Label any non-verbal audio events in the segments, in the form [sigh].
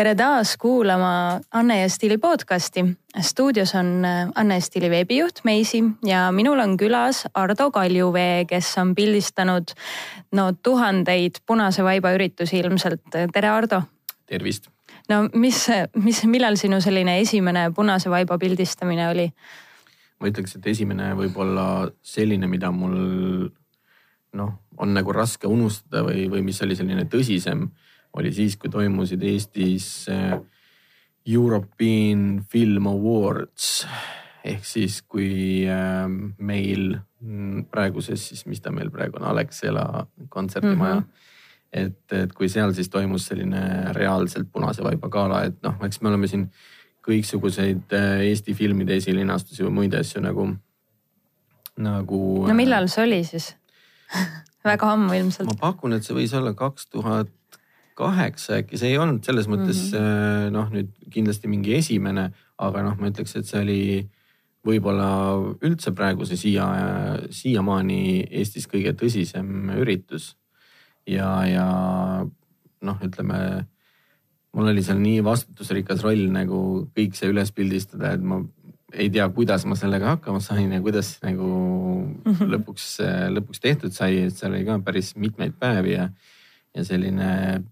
tere taas kuulama Anne ja Stiili podcasti. stuudios on äh, Anne ja Stiili veebijuht Meisi ja minul on külas Ardo Kaljuvee, kes on pildistanud no tuhandeid punase vaiba üritusi ilmselt. tere, Ardo. tervist. no mis, mis, millal sinu selline esimene punase vaiba pildistamine oli? ma ütleks, et esimene võib-olla selline, mida mul noh, on nagu raske unustada või, või mis oli selline tõsisem oli siis, kui toimusid Eestis äh, European Film Awards ehk siis, kui ähm, meil mm, praeguses siis, mis ta meil praegu on, Alexela kontserdimaja mm. -hmm et, et kui seal siis toimus selline reaalselt punase vaiba gala, et noh, eks me oleme siin kõiksuguseid äh, Eesti filmide esilinastusi või muid asju nagu, nagu. no millal see oli siis [laughs] väga ammu ilmselt. ma pakun, et see võis olla kaks tuhat kaheksa äkki, see ei olnud selles mõttes mm -hmm. noh, nüüd kindlasti mingi esimene, aga noh, ma ütleks, et see oli võib-olla üldse praeguse siia, siiamaani Eestis kõige tõsisem üritus. ja, ja noh, ütleme mul oli seal nii vastutusrikas roll nagu kõik see üles pildistada, et ma ei tea, kuidas ma sellega hakkama sain ja kuidas nagu -hmm. lõpuks, lõpuks tehtud sai, et seal oli ka päris mitmeid päevi ja ja selline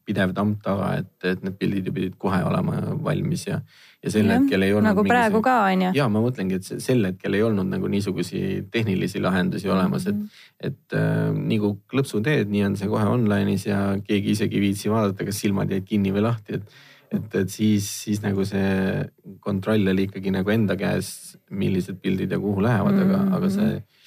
pidev tamp taga, et, et need pildid ju pidid kohe olema valmis ja, ja sel ja, hetkel ei olnud. nagu praegu ka on ju. ja ma mõtlengi, et sel hetkel ei olnud nagu niisugusi tehnilisi lahendusi olemas, et mm, -hmm. et äh, nii kui klõpsu teed, nii on see kohe online'is ja keegi isegi ei viitsi vaadata, kas silmad jäid kinni või lahti, et et, et siis, siis nagu see kontroll oli ikkagi nagu enda käes, millised pildid ja kuhu lähevad mm, -hmm. aga, aga see mhm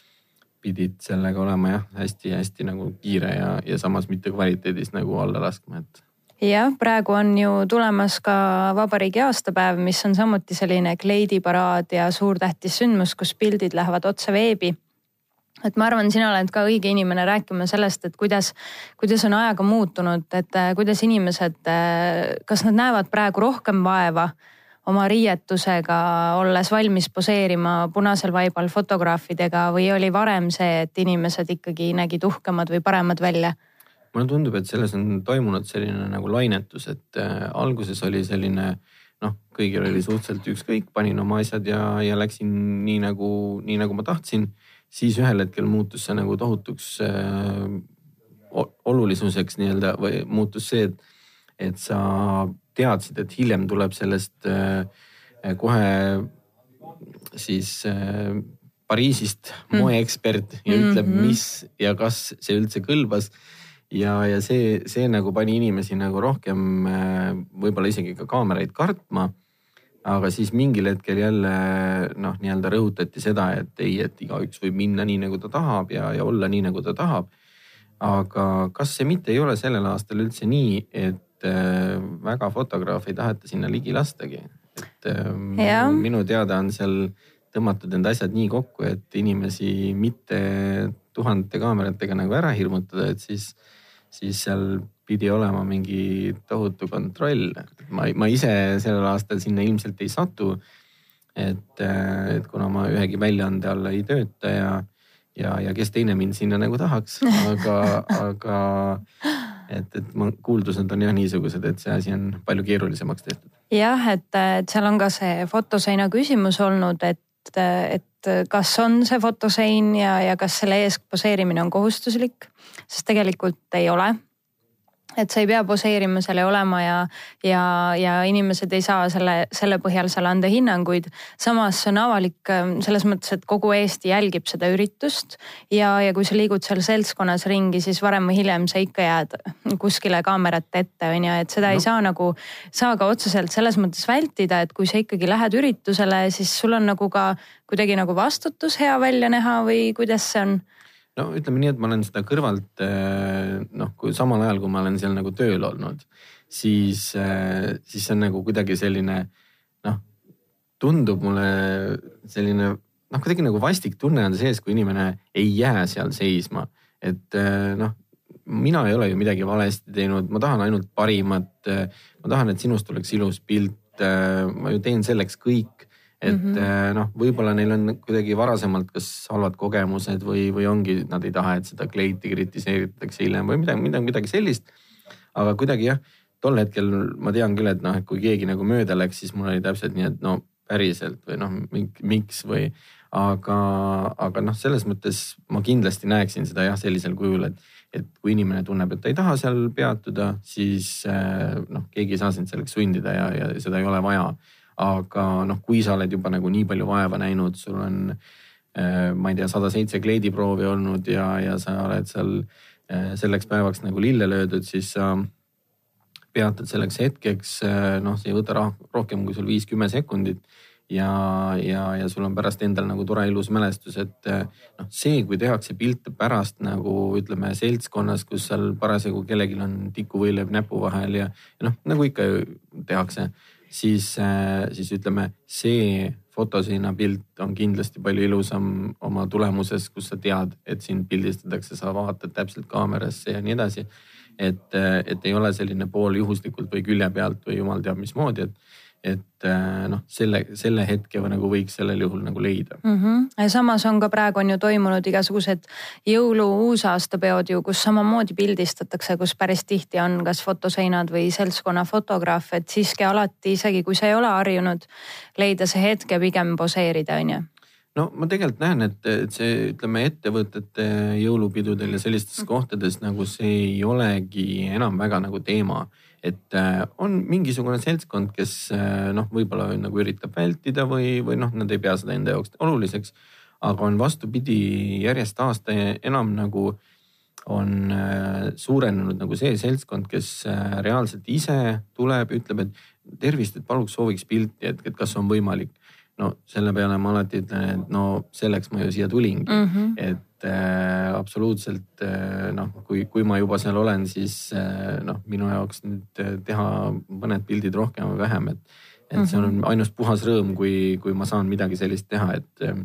pidid sellega olema jah, hästi-hästi nagu kiire ja, ja samas mitte kvaliteedis nagu alla laskma, et jah, praegu on ju tulemas ka vabariigi aastapäev, mis on samuti selline kleidiparaad ja suurtähtis sündmus, kus pildid lähevad otse veebi. et ma arvan, sina oled ka õige inimene rääkima sellest, et kuidas, kuidas on ajaga muutunud, et äh, kuidas inimesed, äh, kas nad näevad praegu rohkem vaeva oma riietusega, olles valmis poseerima punasel vaibal fotograafidega või oli varem see, et inimesed ikkagi nägid uhkemad või paremad välja? mulle tundub, et selles on toimunud selline nagu lainetus, et äh, alguses oli selline noh, kõigil oli suhteliselt ükskõik, panin oma asjad ja, ja läksin nii nagu, nii nagu ma tahtsin. siis ühel hetkel muutus see nagu tohutuks äh, olulisuseks nii-öelda või muutus see, et, et sa teadsid, et hiljem tuleb sellest äh, kohe siis äh, Pariisist mm. moeekspert ja mm -hmm. ütleb, mis ja kas see üldse kõlbas. ja, ja see, see nagu pani inimesi nagu rohkem äh, võib-olla isegi ka kaameraid kartma. aga siis mingil hetkel jälle noh, nii-öelda rõhutati seda, et ei, et igaüks võib minna nii nagu ta tahab ja, ja olla nii nagu ta tahab. aga kas see mitte ei ole sellel aastal üldse nii, et Äh, väga fotograafi ei taheta sinna ligi lastagi. et ähm, ja. minu teada on seal tõmmatud need asjad nii kokku, et inimesi mitte tuhandete kaameratega nagu ära hirmutada, et siis, siis seal pidi olema mingi tohutu kontroll. ma, ma ise sellel aastal sinna ilmselt ei satu. et, äh, et kuna ma ühegi väljaande alla ei tööta ja, ja, ja kes teine mind sinna nagu tahaks, aga, aga et, et kuuldused on jah niisugused, et see asi on palju keerulisemaks tehtud. jah, et, et seal on ka see fotoseina küsimus olnud, et, et kas on see fotosein ja, ja kas selle ees poseerimine on kohustuslik, sest tegelikult ei ole et sa ei pea poseerima seal ja olema ja, ja, ja inimesed ei saa selle, selle põhjal seal anda hinnanguid. samas see on avalik ähm, selles mõttes, et kogu Eesti jälgib seda üritust ja, ja kui sa liigud seal seltskonnas ringi, siis varem või hiljem sa ikka jääd kuskile kaamerate ette, on ju, et seda no. ei saa nagu, saa ka otseselt selles mõttes vältida, et kui sa ikkagi lähed üritusele, siis sul on nagu ka kuidagi nagu vastutus hea välja näha või kuidas see on no ütleme nii, et ma olen seda kõrvalt eh, noh, kui samal ajal, kui ma olen seal nagu tööl olnud, siis, eh, siis see on nagu kuidagi selline noh, tundub mulle selline noh, kuidagi nagu vastik tunne on sees, kui inimene ei jää seal seisma. et eh, noh, mina ei ole ju midagi valesti teinud, ma tahan ainult parimat. ma tahan, et sinust oleks ilus pilt. ma ju teen selleks kõik et mm -hmm. noh, võib-olla neil on kuidagi varasemalt kas halvad kogemused või, või ongi, nad ei taha, et seda kleiti kritiseeritakse hiljem või midagi, midagi, midagi sellist. aga kuidagi jah, tol hetkel ma tean küll, et noh, et kui keegi nagu mööda läks, siis mul oli täpselt nii, et no päriselt või noh, miks või. aga, aga noh, selles mõttes ma kindlasti näeksin seda jah, sellisel kujul, et, et kui inimene tunneb, et ta ei taha seal peatuda, siis noh, keegi ei saa sind selleks sundida ja, ja seda ei ole vaja. Aga noh, kui sa oled juba nagu nii palju vaeva näinud, sul on ma ei tea, sada seitse kleediproovi olnud ja, ja sa oled seal selleks päevaks nagu lille löödud, siis sa peatad selleks hetkeks, äh, noh, see ei võta rohkem kui sul viis-kümme sekundit ja, ja, ja sul on pärast endal nagu tore ilus mälestus, et äh, noh, see, kui tehakse pilte pärast nagu ütleme seltskonnas, kus seal parasjagu kellelgi on tikuvõileib näpu vahel ja, ja noh, nagu ikka ju tehakse, siis, äh, siis ütleme, see fotoseina pilt on kindlasti palju ilusam oma tulemuses, kus sa tead, et sind pildistatakse, sa vaatad täpselt kaamerasse ja nii edasi. Et, et ei ole selline pool juhuslikult või külje pealt või jumal teab mismoodi, et et noh, selle, selle hetke nagu võiks sellel juhul nagu leida mm. -hmm. samas on ka praegu on ju toimunud igasugused jõulu uusaastapeod ju, kus samamoodi pildistatakse, kus päris tihti on kas fotoseinad või seltskonna fotograaf, et siiski alati, isegi kui sa ei ole harjunud, leida see hetk ja pigem poseerida, on ju no ma tegelikult näen, et, et see, ütleme ettevõtete jõulupidudel ja sellistes kohtades nagu see ei olegi enam väga nagu teema. Et äh, on mingisugune seltskond, kes äh, noh, võib-olla nagu üritab vältida või, või noh, nad ei pea seda enda jaoks oluliseks. aga on vastupidi, järjest aasta enam nagu on äh, suurenenud nagu see seltskond, kes reaalselt ise tuleb, ütleb, et tervist, et paluks sooviks pilti, et, kas on võimalik no selle peale ma alati ütlen, et no selleks ma ju siia tulingi mm, -hmm. et äh, absoluutselt äh, noh, kui, kui ma juba seal olen, siis äh, noh, minu jaoks nüüd äh, teha mõned pildid rohkem või vähem, et, et mm -hmm. see on mhm. ainus puhas rõõm, kui, kui ma saan midagi sellist teha, et, äh,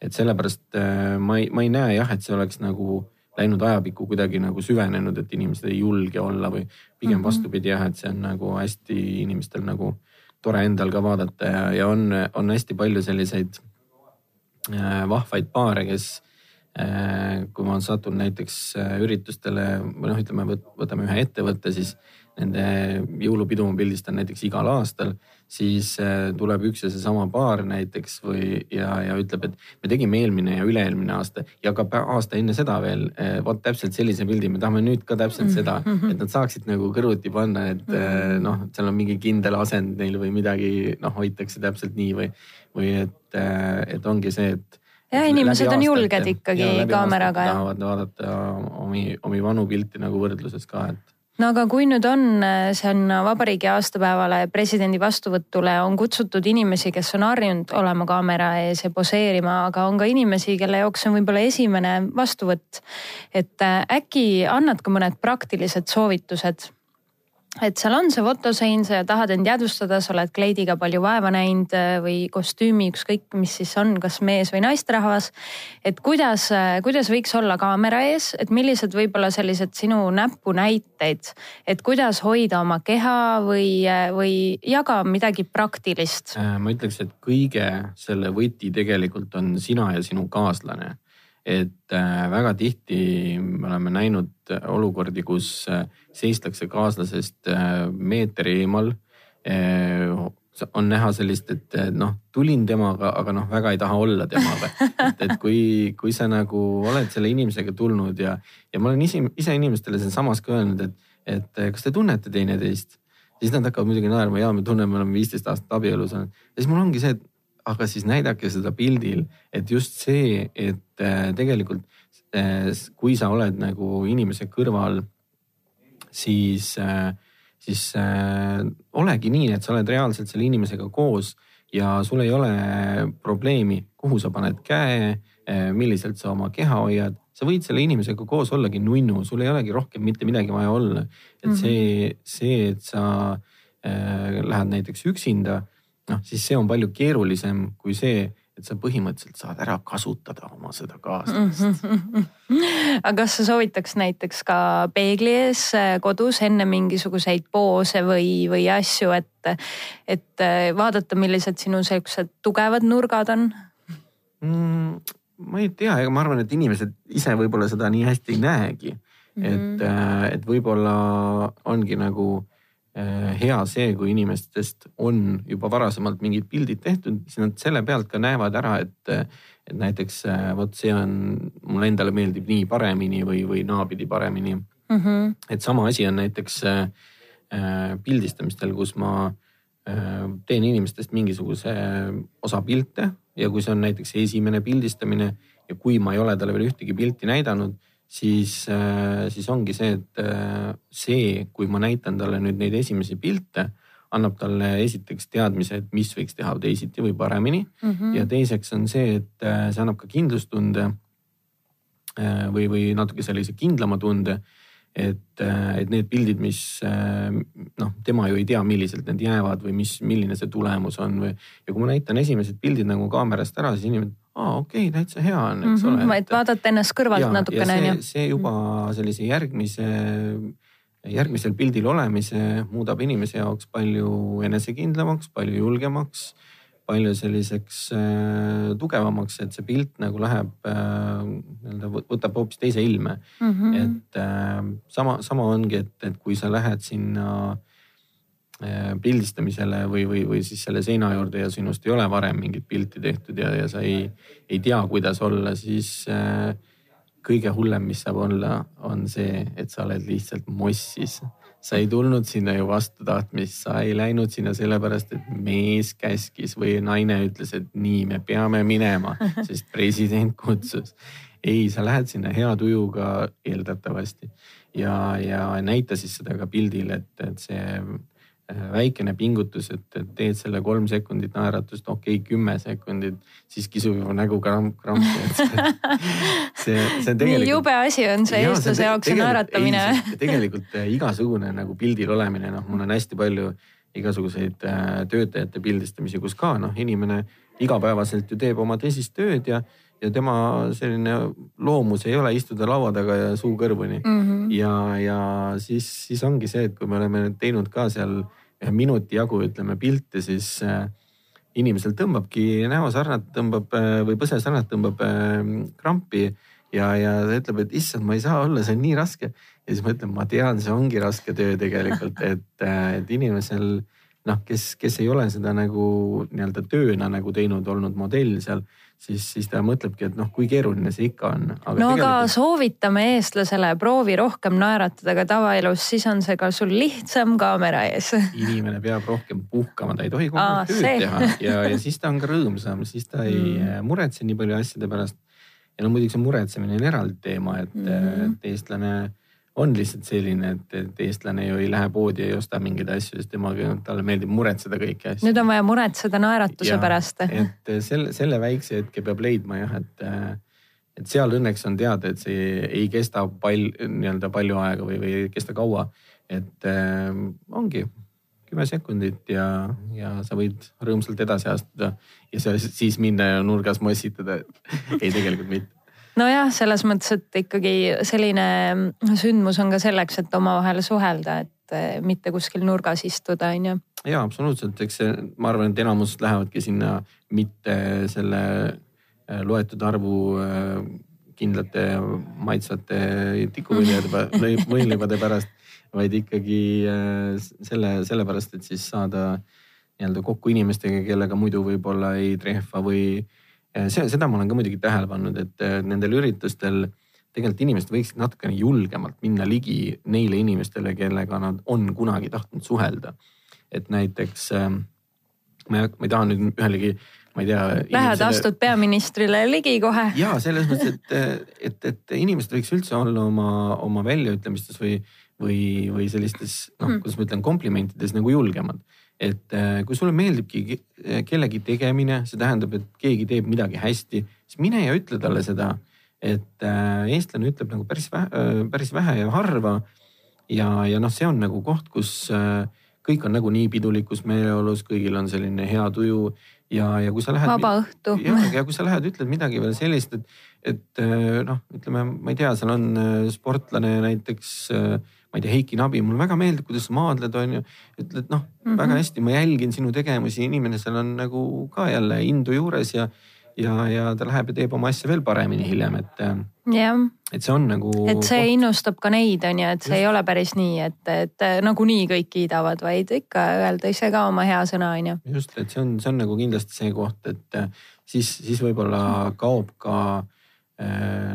et sellepärast äh, ma ei, ma ei näe jah, et see oleks nagu läinud ajapikku kuidagi nagu süvenenud, et inimesed ei julge olla või pigem mm -hmm. vastupidi jah, et see on nagu hästi inimestel nagu äh, tore endal ka vaadata ja, ja on, on hästi palju selliseid äh, vahvaid paare, kes äh, kui ma satun näiteks äh, üritustele või noh, ütleme, võtame ühe ettevõtte, siis nende jõulupidu ma pildistan näiteks igal aastal, siis äh, tuleb üks ja seesama paar näiteks või ja, ja ütleb, et me tegime eelmine ja üle-eelmine aasta ja ka aasta enne seda veel äh, vot täpselt sellise pildi, me tahame nüüd ka täpselt seda, mhm. et nad saaksid nagu kõrvuti panna, et äh, mhm. noh, seal on mingi kindel asend neil või midagi noh, hoitakse täpselt nii või, või et, et ongi see, et jah, inimesed on julged ikkagi kaameraga. tahavad vaadata omi, omi vanu pilte nagu võrdluses ka, et no aga kui nüüd on, see on vabariigi aastapäevale, presidendi vastuvõtule on kutsutud inimesi, kes on harjunud olema kaamera ees ja poseerima, aga on ka inimesi, kelle jaoks on võib-olla esimene vastuvõtt. et äh, äkki annad ka mõned praktilised soovitused et seal on see fotosein, sa tahad end jäädvustada, sa oled kleidiga palju vaeva näinud äh, või kostüümi, ükskõik mis siis on, kas mees või naisterahvas. et kuidas, äh, kuidas võiks olla kaamera ees, et millised võib-olla sellised sinu näpunäiteid, et kuidas hoida oma keha või, äh, või jaga midagi praktilist? ma ütleks, et kõige selle võti tegelikult on sina ja sinu kaaslane et äh, väga tihti me oleme näinud äh, olukordi, kus äh, seistakse kaaslasest meetri eemal. on näha sellist, et noh, tulin temaga, aga noh, väga ei taha olla temaga. et, et kui, kui sa nagu oled selle inimesega tulnud ja, ja ma olen ise, ise inimestele siinsamas ka öelnud, et, et kas te tunnete teineteist siis nad hakkavad muidugi naerma, ja me tunneme, me oleme viisteist aastat abielus olnud. ja siis mul ongi see, et aga siis näidake seda pildil, et just see, et äh, tegelikult äh, kui sa oled nagu inimese kõrval, siis, äh, siis olegi nii, et sa oled reaalselt selle inimesega koos ja sul ei ole probleemi, kuhu sa paned käe, milliselt sa oma keha hoiad, sa võid selle inimesega koos ollagi nunnu, sul ei olegi rohkem mitte midagi vaja olla. et see, see, et sa äh, lähed näiteks üksinda noh, siis see on palju keerulisem kui see, et sa põhimõtteliselt saad ära kasutada oma seda kaaslast [laughs] aga kas sa soovitaks näiteks ka peegli ees äh, kodus enne mingisuguseid poose või, või asju, et, et äh, vaadata, millised sinu siuksed tugevad nurgad on mm,? ma ei tea, ega ma arvan, et inimesed ise võib-olla seda nii hästi ei näegi mm. -hmm. et, äh, et võib-olla ongi nagu hea see, kui inimestest on juba varasemalt mingid pildid tehtud, siis nad selle pealt ka näevad ära, et, et näiteks vot see on, mulle endale meeldib nii paremini või, või naapidi paremini mm. -hmm. et sama asi on näiteks äh, pildistamistel, kus ma äh, teen inimestest mingisuguse osa pilte ja kui see on näiteks esimene pildistamine ja kui ma ei ole talle veel ühtegi pilti näidanud siis, äh, siis ongi see, et äh, see, kui ma näitan talle nüüd neid esimesi pilte, annab talle esiteks teadmise, et mis võiks teha teisiti või paremini mm. -hmm. ja teiseks on see, et äh, see annab ka kindlustunde või, või natuke sellise kindlama tunde et, et need pildid, mis noh, tema ju ei tea, milliselt need jäävad või mis, milline see tulemus on või. ja kui ma näitan esimesed pildid nagu kaamerast ära, siis inimene, aa okei okay,, täitsa hea on, eks mm -hmm, ole. et vaadata ennast kõrvalt ja, natukene on ju. see juba sellise järgmise, järgmisel pildil olemise muudab inimese jaoks palju enesekindlamaks, palju julgemaks, palju selliseks äh, tugevamaks, et see pilt nagu läheb äh, nii-öelda võtab hoopis teise ilme mm. -hmm. et äh, sama, sama ongi, et, et kui sa lähed sinna äh, pildistamisele või, või, või siis selle seina juurde ja sinust ei ole varem mingit pilti tehtud ja, ja sa ei, ei tea, kuidas olla, siis äh, kõige hullem, mis saab olla, on see, et sa oled lihtsalt mossis. sa ei tulnud sinna ju vastu tahtmist, sa ei läinud sinna sellepärast, et mees käskis või naine ütles, et nii, me peame minema, [laughs] sest president kutsus. ei, sa lähed sinna hea tujuga eeldatavasti ja, ja näita siis seda ka pildil, et, et see väikene pingutus, et, et teed selle kolm sekundit naeratust, okei okay,, kümme sekundit, siis kisub juba nägu kramp, krampi, et see, [laughs] see, see on tegelikult. nii jube asi on see eestlase jaoks see naeratamine. tegelikult äh, igasugune nagu pildil olemine, noh, mul on hästi palju igasuguseid äh, töötajate pildistamisi, kus ka noh, inimene igapäevaselt ju teeb oma tõsist tööd ja ja tema selline loomus ei ole istuda laua taga ja suu kõrvuni mm. -hmm. ja, ja siis, siis ongi see, et kui me oleme teinud ka seal ühe minuti jagu, ütleme pilte, siis äh, inimesel tõmbabki näosarnad tõmbab äh, või põsesarnad tõmbab äh, krampi ja, ja ta ütleb, et issand, ma ei saa olla, see on nii raske. ja siis ma ütlen, ma tean, see ongi raske töö tegelikult, [laughs] et, et inimesel noh, kes, kes ei ole seda nagu nii-öelda tööna nagu teinud, olnud modell seal siis, siis ta mõtlebki, et noh, kui keeruline see ikka on. no tegelikult... aga soovitame eestlasele, proovi rohkem naeratada ka tavaelus, siis on see ka sul lihtsam kaamera ees. inimene peab rohkem puhkama, ta ei tohi kogu aeg tööd teha ja, ja siis ta on ka rõõmsam, siis ta ei mm. muretse nii palju asjade pärast. ja no muidugi see muretsemine on eraldi teema, et mm., et eestlane on lihtsalt selline, et, et eestlane ju ei lähe poodi ja ei osta mingeid asju, sest temaga, talle meeldib muretseda kõiki asju. nüüd on vaja muretseda naeratuse ja, pärast. [laughs] et selle, selle väikse hetke peab leidma jah, et, et seal õnneks on teada, et see ei kesta pal-, nii-öelda palju aega või, või ei kesta kaua. et äh, ongi kümme sekundit ja, ja sa võid rõõmsalt edasi astuda ja siis minna ja nurgas mossitada. [laughs] ei, tegelikult mitte nojah, selles mõttes, et ikkagi selline sündmus on ka selleks, et omavahel suhelda, et eh, mitte kuskil nurgas istuda, on ju. ja absoluutselt, eks see, ma arvan, et enamus lähevadki sinna mitte selle eh, loetud arvu eh, kindlate maitsvate tikuvõileibade, võileibade pärast, vaid ikkagi selle, sellepärast, et siis saada nii-öelda kokku inimestega, kellega muidu võib-olla ei trehva või see, seda ma olen ka muidugi tähele pannud, et nendel üritustel tegelikult inimesed võiksid natukene julgemalt minna ligi neile inimestele, kellega nad on kunagi tahtnud suhelda. et näiteks ähm, ma ei, ma ei taha nüüd ühelegi, ma ei tea. Lähed inimesele... astud peaministrile ligi kohe. ja selles mõttes, et, et, et inimesed võiks üldse olla oma, oma väljaütlemistes või, või, või sellistes noh, hmm. kuidas ma ütlen, komplimentides nagu julgemad et äh, kui sulle meeldibki kellegi tegemine, see tähendab, et keegi teeb midagi hästi, siis mine ja ütle talle seda. et äh, eestlane ütleb nagu päris vähe, äh, päris vähe ja harva. ja, ja noh, see on nagu koht, kus kõik on nagu nii pidulikus meeleolus, kõigil on selline hea tuju ja, ja kui sa lähed. vaba õhtu. ja, ja kui sa lähed, ütled midagi veel sellist, et, et noh, ütleme, ma ei tea, seal on sportlane näiteks ma ei tea, Heiki Nabi, mulle väga meeldib, kuidas sa maadled, on ju. ütled noh mm -hmm., väga hästi, ma jälgin sinu tegemusi, inimene seal on nagu ka jälle indu juures ja, ja, ja ta läheb ja teeb oma asja veel paremini hiljem, et, jah, et see on nagu. et see koht. innustab ka neid, on ju, et see Just. ei ole päris nii, et, et nagunii kõik kiidavad, vaid ikka öelda ise ka oma hea sõna, on ju. just, et see on, see on nagu kindlasti see koht, et äh, siis, siis võib-olla kaob ka äh,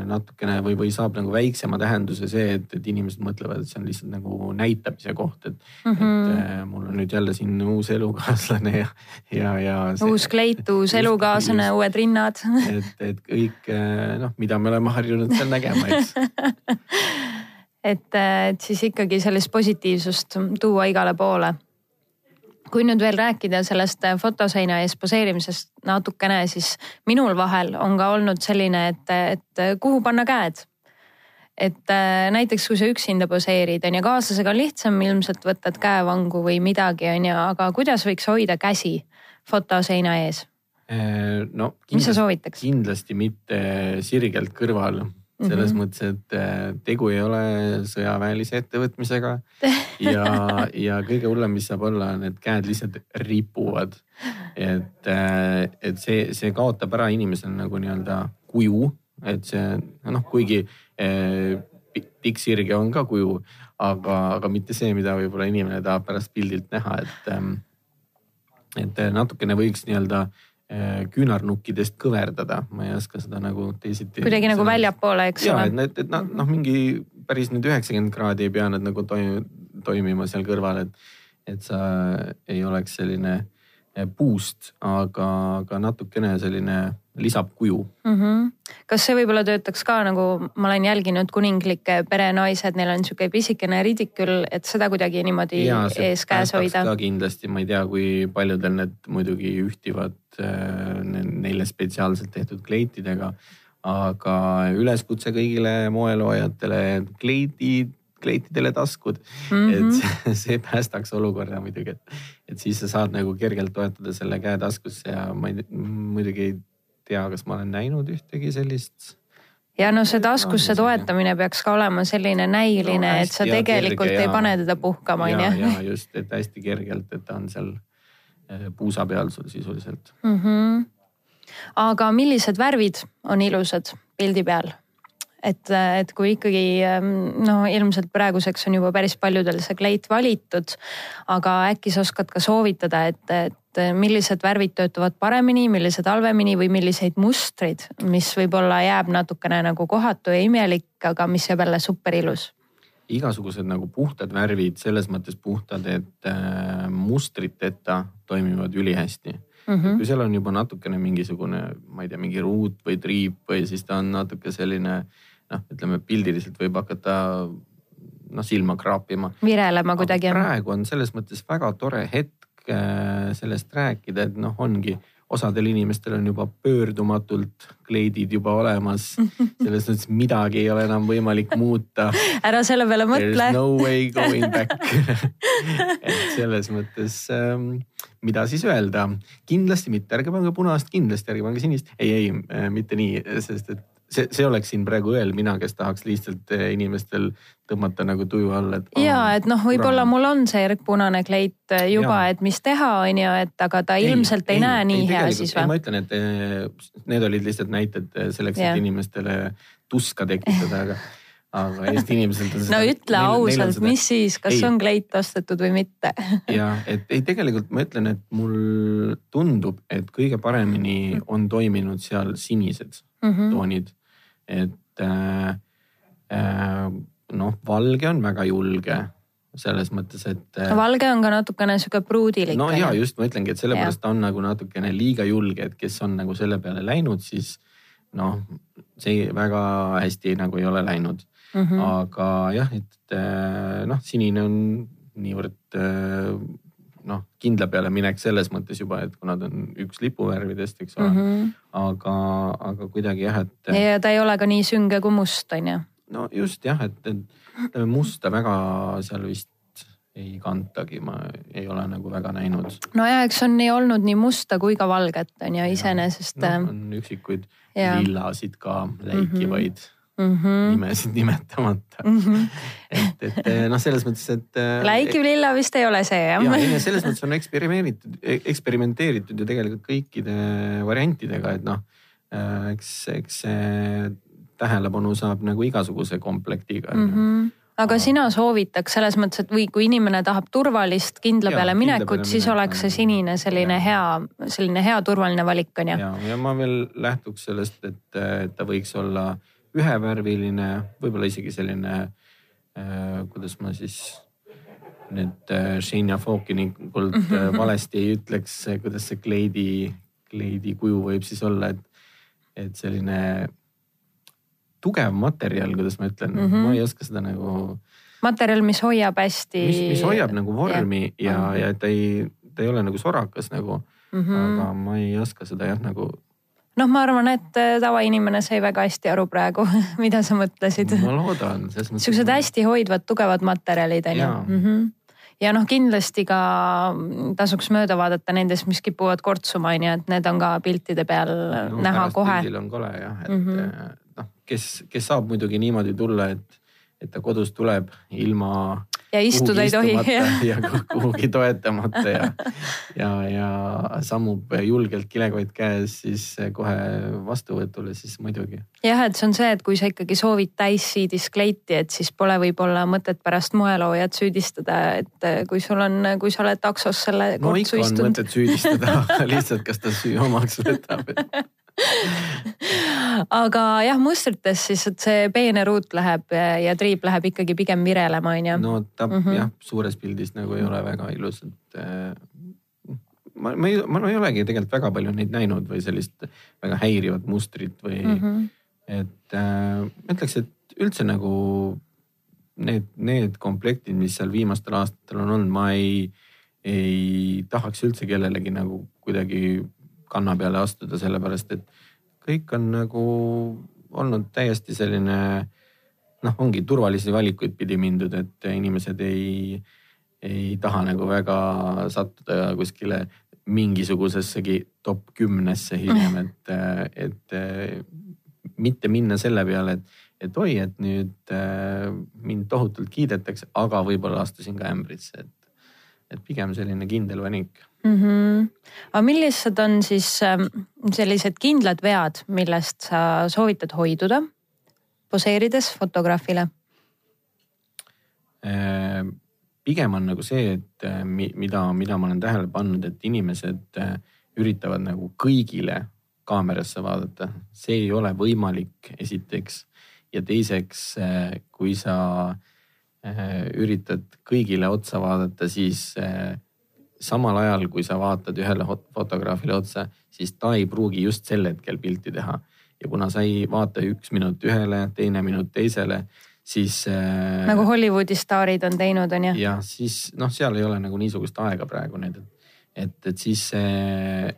natukene või, või saab nagu väiksema tähenduse see, et, et inimesed mõtlevad, et see on lihtsalt nagu näitamise koht, et mm, Mhm. -hmm. et äh, mul on nüüd jälle siin uus elukaaslane ja, ja, ja. uus kleit, uus elukaaslane, uued rinnad et, et kõik äh, noh, mida me oleme harjunud seal nägema, eks. [laughs] et, et siis ikkagi sellist positiivsust tuua igale poole. Kui nüüd veel rääkida sellest fotoseina ees poseerimisest natukene, siis minul vahel on ka olnud selline, et, et kuhu panna käed. et äh, näiteks kui sa üksinda poseerid, on ju, kaaslasega on lihtsam ilmselt võtad käevangu või midagi, on ju, aga kuidas võiks hoida käsi fotoseina ees? Äh, no kindlasti, kindlasti mitte sirgelt kõrval selles mm -hmm. mõttes, et äh, tegu ei ole sõjaväelise ettevõtmisega [laughs] ja, ja kõige hullem, mis saab olla, need käed lihtsalt ripuvad. et, et see, see kaotab ära inimesel nagu nii-öelda kuju, et see noh, kuigi eh, pikk sirge on ka kuju, aga, aga mitte see, mida võib-olla inimene tahab pärast pildilt näha, et, ähm, et natukene võiks nii-öelda küünarnukkidest kõverdada, ma ei oska seda nagu teisiti. kuidagi nagu väljapoole, eks ja ole et need, et noh, noh, mingi päris nüüd üheksakümmend kraadi ei pea nad nagu toim, toimima seal kõrval, et, et sa ei oleks selline eh, puust, aga, aga natukene selline lisab kuju. mm. -hmm. kas see võib-olla töötaks ka nagu ma olen jälginud kuninglikke perenaised, neil on sihuke pisikene ridikül, et seda kuidagi niimoodi ja ees käes hoida. kindlasti, ma ei tea, kui paljudel need muidugi ühtivad äh, ne- neile spetsiaalselt tehtud kleitidega. aga üleskutse kõigile moeloojatele, kleidid, kleitidele taskud mm, -hmm. et see, see päästaks olukorra muidugi, et, et siis sa saad nagu kergelt toetada selle käe taskusse ja ma ei, muidugi ei tea, kas ma olen näinud ühtegi sellist ja no see taskusse On toetamine peaks ka olema selline näiline No et sa tegelikult kerge ei ja- pane teda puhkama, ja, onju. ja just, et hästi kergelt, et ta on seal äh, puusa peal sul sisuliselt. Mhm. aga millised värvid on ilusad pildi peal? et, et kui ikkagi no ilmselt praeguseks on juba päris paljudel see kleit valitud, aga äkki sa oskad ka soovitada, et, et millised värvid töötavad paremini, millised halvemini või milliseid mustrid, mis võib-olla jääb natukene nagu kohatu ja imelik, aga mis jääb jälle super ilus igasugused nagu puhtad värvid, selles mõttes puhtad, et äh, mustriteta toimivad ülihästi mm. -hmm. kui seal on juba natukene mingisugune, ma ei tea, mingi ruut või triip või siis ta on natuke selline noh, ütleme pildiliselt võib hakata noh silma kraapima. virelema kuidagi. praegu on selles mõttes väga tore hetk äh, sellest rääkida, et noh, ongi osadel inimestel on juba pöördumatult kleidid juba olemas. [laughs] selles mõttes midagi ei ole enam võimalik muuta. ära selle peale mõtle. There is no way going back [laughs] et selles mõttes ähm, mida siis öelda, kindlasti mitte, ärge pange punast, kindlasti ärge pange sinist. ei, ei äh, mitte nii, sest et see, see oleks siin praegu õel mina, kes tahaks lihtsalt äh, inimestel tõmmata nagu tuju alla, et. ja et noh, võib-olla mul on see erkpunane kleit äh, juba, et mis teha, on ju, et aga ta ei, ilmselt ei, ei näe nii ei, hea siis või? ma ütlen, et eh, need olid lihtsalt näited eh, selleks, et inimestele tuska tekitada, aga, aga Eesti inimesed. no ütle ausalt, mis siis, kas Ei. on kleit ostetud või mitte? [laughs] ja et ei, tegelikult ma ütlen, et mul tundub, et kõige paremini on toiminud seal sinised Mhm. toonid, et äh, äh, noh, valge on väga julge selles mõttes, et äh, valge on ka natukene sihuke pruudilik. no ja just ma ütlengi, et sellepärast ta on nagu natukene liiga julge, et kes on nagu selle peale läinud, siis noh, see väga hästi nagu ei ole läinud mm. -hmm. aga jah, et äh, noh, sinine on niivõrd äh, noh, kindla peale minek selles mõttes juba, et kuna ta on üks lipuvärvidest, eks ole Mm mm. -hmm. aga, aga kuidagi jah, et ja ta ei ole ka nii sünge kui must, on ju. no just jah, et, et musta väga seal vist ei kantagi, ma ei ole nagu väga näinud. nojah, eks on nii olnud nii musta kui ka valget on ju iseenesest no, no, on üksikuid lillasid ka läikivaid mm -hmm. Nimesid nimetamata Mm -hmm. et, et noh, selles mõttes, et. läikiv lilla vist ei ole see jah ja selles mõttes on eksperimeeritud, eksperimenteeritud ju tegelikult kõikide variantidega, et noh, äh, eks, eks see tähelepanu saab nagu igasuguse komplektiga mm. -hmm aga sina soovitaks selles mõttes, et või kui inimene tahab turvalist kindla ja, peale minekut, siis oleks see sinine selline ja. hea, selline hea turvaline valik on ju. ja, ja ma veel lähtuks sellest, et, et ta võiks olla ühevärviline, võib-olla isegi selline äh,, kuidas ma siis nüüd äh, Sheina Fokinikult äh, mm -hmm. valesti ei ütleks, kuidas see kleidi, kleidi kuju võib siis olla, et, et selline tugev materjal, kuidas ma ütlen mm, -hmm. ma ei oska seda nagu. materjal, mis hoiab hästi. mis, mis hoiab nagu vormi ja, ja, ja ta ei, ta ei ole nagu sorakas nagu mm. -hmm. aga ma ei oska seda jah nagu noh, ma arvan, et äh, tavainimene sai väga hästi aru praegu, [laughs] mida sa mõtlesid. ma loodan. siuksed hästi hoidvad, tugevad materjalid on ju. -hmm ja noh, kindlasti ka tasuks mööda vaadata nendest, mis kipuvad kortsuma, on ju, et need on ka piltide peal no, näha kohe. pildil on kole jah, et mm -hmm. noh, kes, kes saab muidugi niimoodi tulla, et, et ta kodust tuleb ilma ja istuda ei tohi. ja kuhugi toetamata ja, ja, ja sammub julgelt kilekott käes siis kohe vastuvõtule, siis muidugi. jah, et see on see, et kui sa ikkagi soovid täissiidis kleiti, et siis pole võib-olla mõtet pärast moeloojat süüdistada, et kui sul on, kui sa oled taksos selle no ikka on istunud. mõtet süüdistada lihtsalt, kas ta süü omaks võtab [laughs] aga jah, mustrites siis, et see peene ruut läheb ja triip läheb ikkagi pigem virelema, on ju. no ta mm -hmm. jah, suures pildis nagu ei ole väga ilus, et äh, ma, ma ei, ma ei olegi tegelikult väga palju neid näinud või sellist väga häirivat mustrit või mm, -hmm. et äh, ma ütleks, et üldse nagu need, need komplektid, mis seal viimastel aastatel on olnud, ma ei, ei tahaks üldse kellelegi nagu kuidagi kanna peale astuda, sellepärast et kõik on nagu olnud täiesti selline noh, ongi turvalisi valikuid pidi mindud, et inimesed ei, ei taha nagu väga sattuda kuskile mingisugusessegi top kümnesse hiljem, [laughs] et, et mitte minna selle peale, et, et oi, et nüüd äh, mind tohutult kiidetakse, aga võib-olla astusin ka ämbrisse, et, et pigem selline kindel valik mm. -hmm. aga millised on siis ähm, sellised kindlad vead, millest sa soovitad hoiduda poseerides fotograafile? Äh, pigem on nagu see, et äh, mida, mida ma olen tähele pannud, et inimesed äh, üritavad nagu kõigile kaamerasse vaadata, see ei ole võimalik, esiteks. ja teiseks, kui sa üritad kõigile otsa vaadata, siis samal ajal, kui sa vaatad ühele fotograafile otsa, siis ta ei pruugi just sel hetkel pilti teha. ja kuna sa ei vaata üks minut ühele, teine minut teisele, siis äh,. nagu Hollywoodi staarid on teinud, on ju. jah, siis noh, seal ei ole nagu niisugust aega praegu nüüd, et, et siis see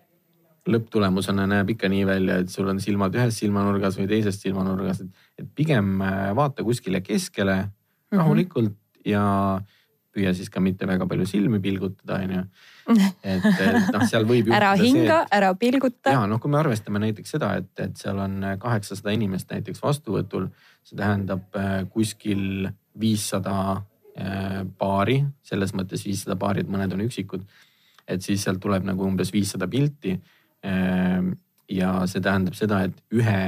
lõpptulemusena näeb ikka nii välja, et sul on silmad ühes silmanurgas või teises silmanurgas, et, et pigem äh, vaata kuskile keskele mhm. rahulikult mm -hmm. ja püüa siis ka mitte väga palju silmi pilgutada, onju. [laughs] et, et noh, seal võib ära hinga, ära pilguta. ja noh, kui me arvestame näiteks seda, et, et seal on kaheksasada inimest näiteks vastuvõtul, see tähendab äh, kuskil viissada äh, paari, selles mõttes viissada paari, et mõned on üksikud. et siis sealt tuleb nagu umbes viissada pilti. Äh, ja see tähendab seda, et ühe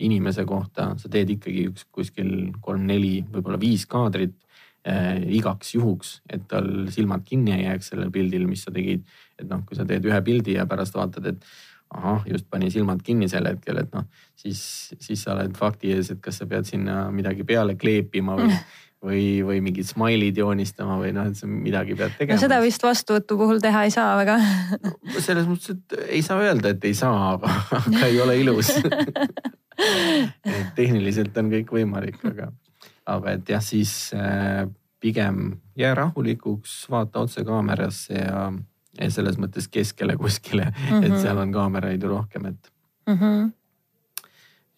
inimese kohta sa teed ikkagi üks kuskil kolm-neli, võib-olla viis kaadrit äh, igaks juhuks, et tal silmad kinni ei jääks sellel pildil, mis sa tegid. et noh, kui sa teed ühe pildi ja pärast vaatad, et ahah, just pani silmad kinni sel hetkel, et noh, siis, siis sa oled fakti ees, et kas sa pead sinna midagi peale kleepima või mm või, või mingid smile'id joonistama või noh, et sa midagi pead tegema. no seda vist vastuvõtu puhul teha ei saa väga no,. selles mõttes, et ei saa öelda, et ei saa, aga, aga ei ole ilus [laughs] et tehniliselt on kõik võimalik, aga aga et jah, siis äh, pigem jää rahulikuks, vaata otse kaamerasse ja, ja selles mõttes keskele kuskile mm, -hmm. et mhm. seal on kaameraid ju rohkem, et mm. -hmm.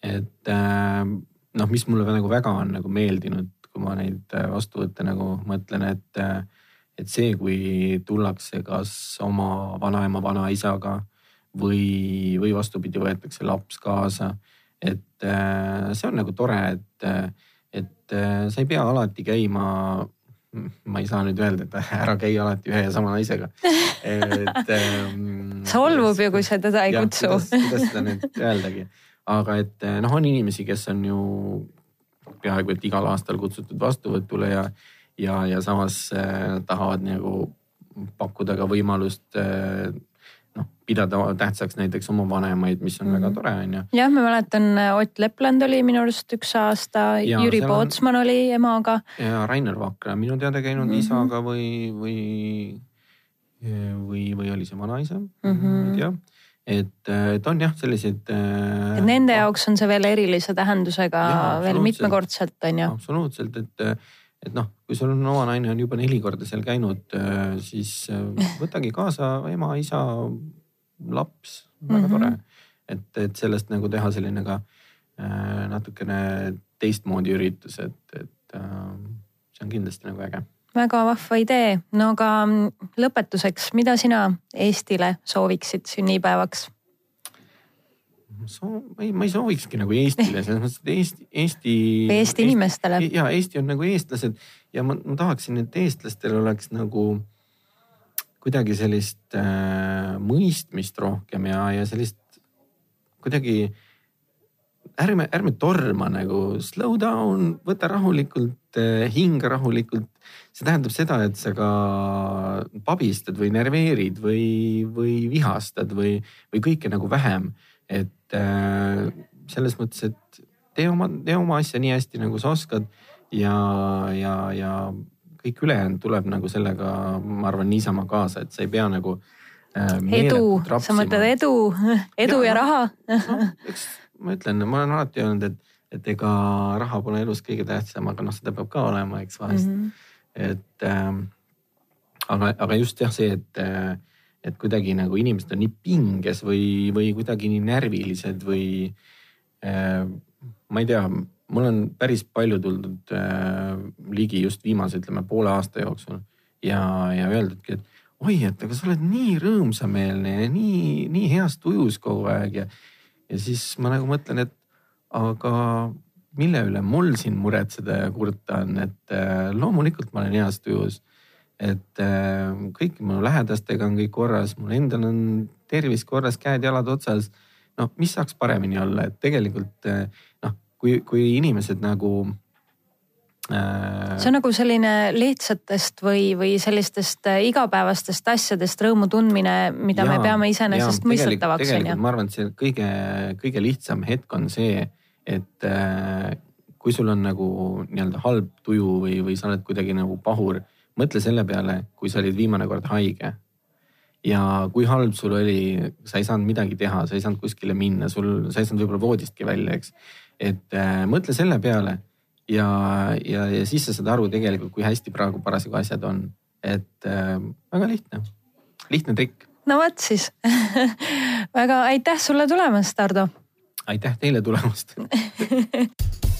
et äh, noh, mis mulle nagu väga on nagu meeldinud, kui ma neid äh, vastuvõtte nagu mõtlen, et, et see, kui tullakse kas oma vanaema, vanaisaga või, või vastupidi, võetakse laps kaasa. et see on nagu tore, et et äh, sa ei pea alati käima ma ei saa nüüd öelda, et [laughs] ära käi alati ühe ja sama naisega. et ähm,. [laughs] solvub ju, kui sa teda ei kutsu. kuidas seda nüüd öeldagi, aga et noh, on inimesi, kes on ju peaaegu et igal aastal kutsutud vastuvõtule ja, ja, ja samas äh, tahavad nagu pakkuda ka võimalust äh, pidada tähtsaks näiteks oma vanemaid, mis on mm -hmm. väga mhm. tore, on ju. jah, ma mäletan, Ott Lepland oli minu arust üks aasta, Jüri Pootsman on... oli emaga. ja Rainer Vakra minu teada käinud mm -hmm. isaga või, või, või, või oli see vanaisa mm, -hmm. ei tea et, et on jah, selliseid. Äh, et nende jaoks on see veel erilise tähendusega ja, veel mitmekordselt on ju. absoluutselt, et, et noh, kui sul on oma naine on juba neli korda seal käinud, äh, siis äh, võtagi kaasa ema, isa, laps, väga mm -hmm. tore. et, et sellest nagu teha selline ka natukene teistmoodi üritus, et, et see on kindlasti nagu äge väga vahva idee, no aga lõpetuseks, mida sina Eestile sooviksid sünnipäevaks? soo-, ma ei, ma ei soovikski nagu Eestile selles mõttes, et Eesti, Eesti. Eesti inimestele. ja Eesti on nagu eestlased ja ma, ma tahaksin, et eestlastel oleks nagu kuidagi sellist äh, mõistmist rohkem ja, ja sellist kuidagi ärme, ärme torma nagu slow down, võta rahulikult, äh, hinga rahulikult see tähendab seda, et sa ka pabistad või närveerid või, või vihastad või, või kõike nagu vähem. et äh, selles mõttes, et tee oma, tee oma asja nii hästi, nagu sa oskad ja, ja, ja kõik ülejäänud tuleb nagu sellega, ma arvan, niisama kaasa, et sa ei pea nagu äh,. edu, sa mõtled edu, edu ja, ja raha no,? eks ma ütlen, ma olen alati öelnud, et, et ega raha pole elus kõige tähtsam, aga noh, seda peab ka olema, eks vahest mm. -hmm et äh, aga, aga just jah, see, et, äh, et kuidagi nagu inimesed on nii pinges või, või kuidagi nii närvilised või äh, ma ei tea, mul on päris palju tuldud äh, ligi just viimase, ütleme poole aasta jooksul ja, ja öeldudki, et oi, et aga sa oled nii rõõmsameelne ja nii, nii heas tujus kogu aeg ja, ja siis ma nagu mõtlen, et aga mille üle mul siin muretseda ja kurta on, et äh, loomulikult ma olen heas tujus. et äh, kõik mu lähedastega on kõik korras, mul endal on tervis korras, käed-jalad otsas. noh, mis saaks paremini olla, et tegelikult äh, noh, kui, kui inimesed nagu see on nagu selline lihtsatest või, või sellistest igapäevastest asjadest rõõmu tundmine, mida ja, me peame iseenesestmõistetavaks. tegelikult ma arvan, et see kõige, kõige lihtsam hetk on see et äh, kui sul on nagu nii-öelda halb tuju või, või sa oled kuidagi nagu pahur, mõtle selle peale, kui sa olid viimane kord haige. ja kui halb sul oli, sa ei saanud midagi teha, sa ei saanud kuskile minna, sul, sa ei saanud võib-olla voodistki välja, eks. Et äh, mõtle selle peale ja, ja, ja siis sa saad aru tegelikult, kui hästi praegu parasjagu asjad on. et äh, väga lihtne, lihtne trikk. no vot siis [laughs] väga aitäh sulle tulemast, Tardo aitäh teile tulemast [laughs]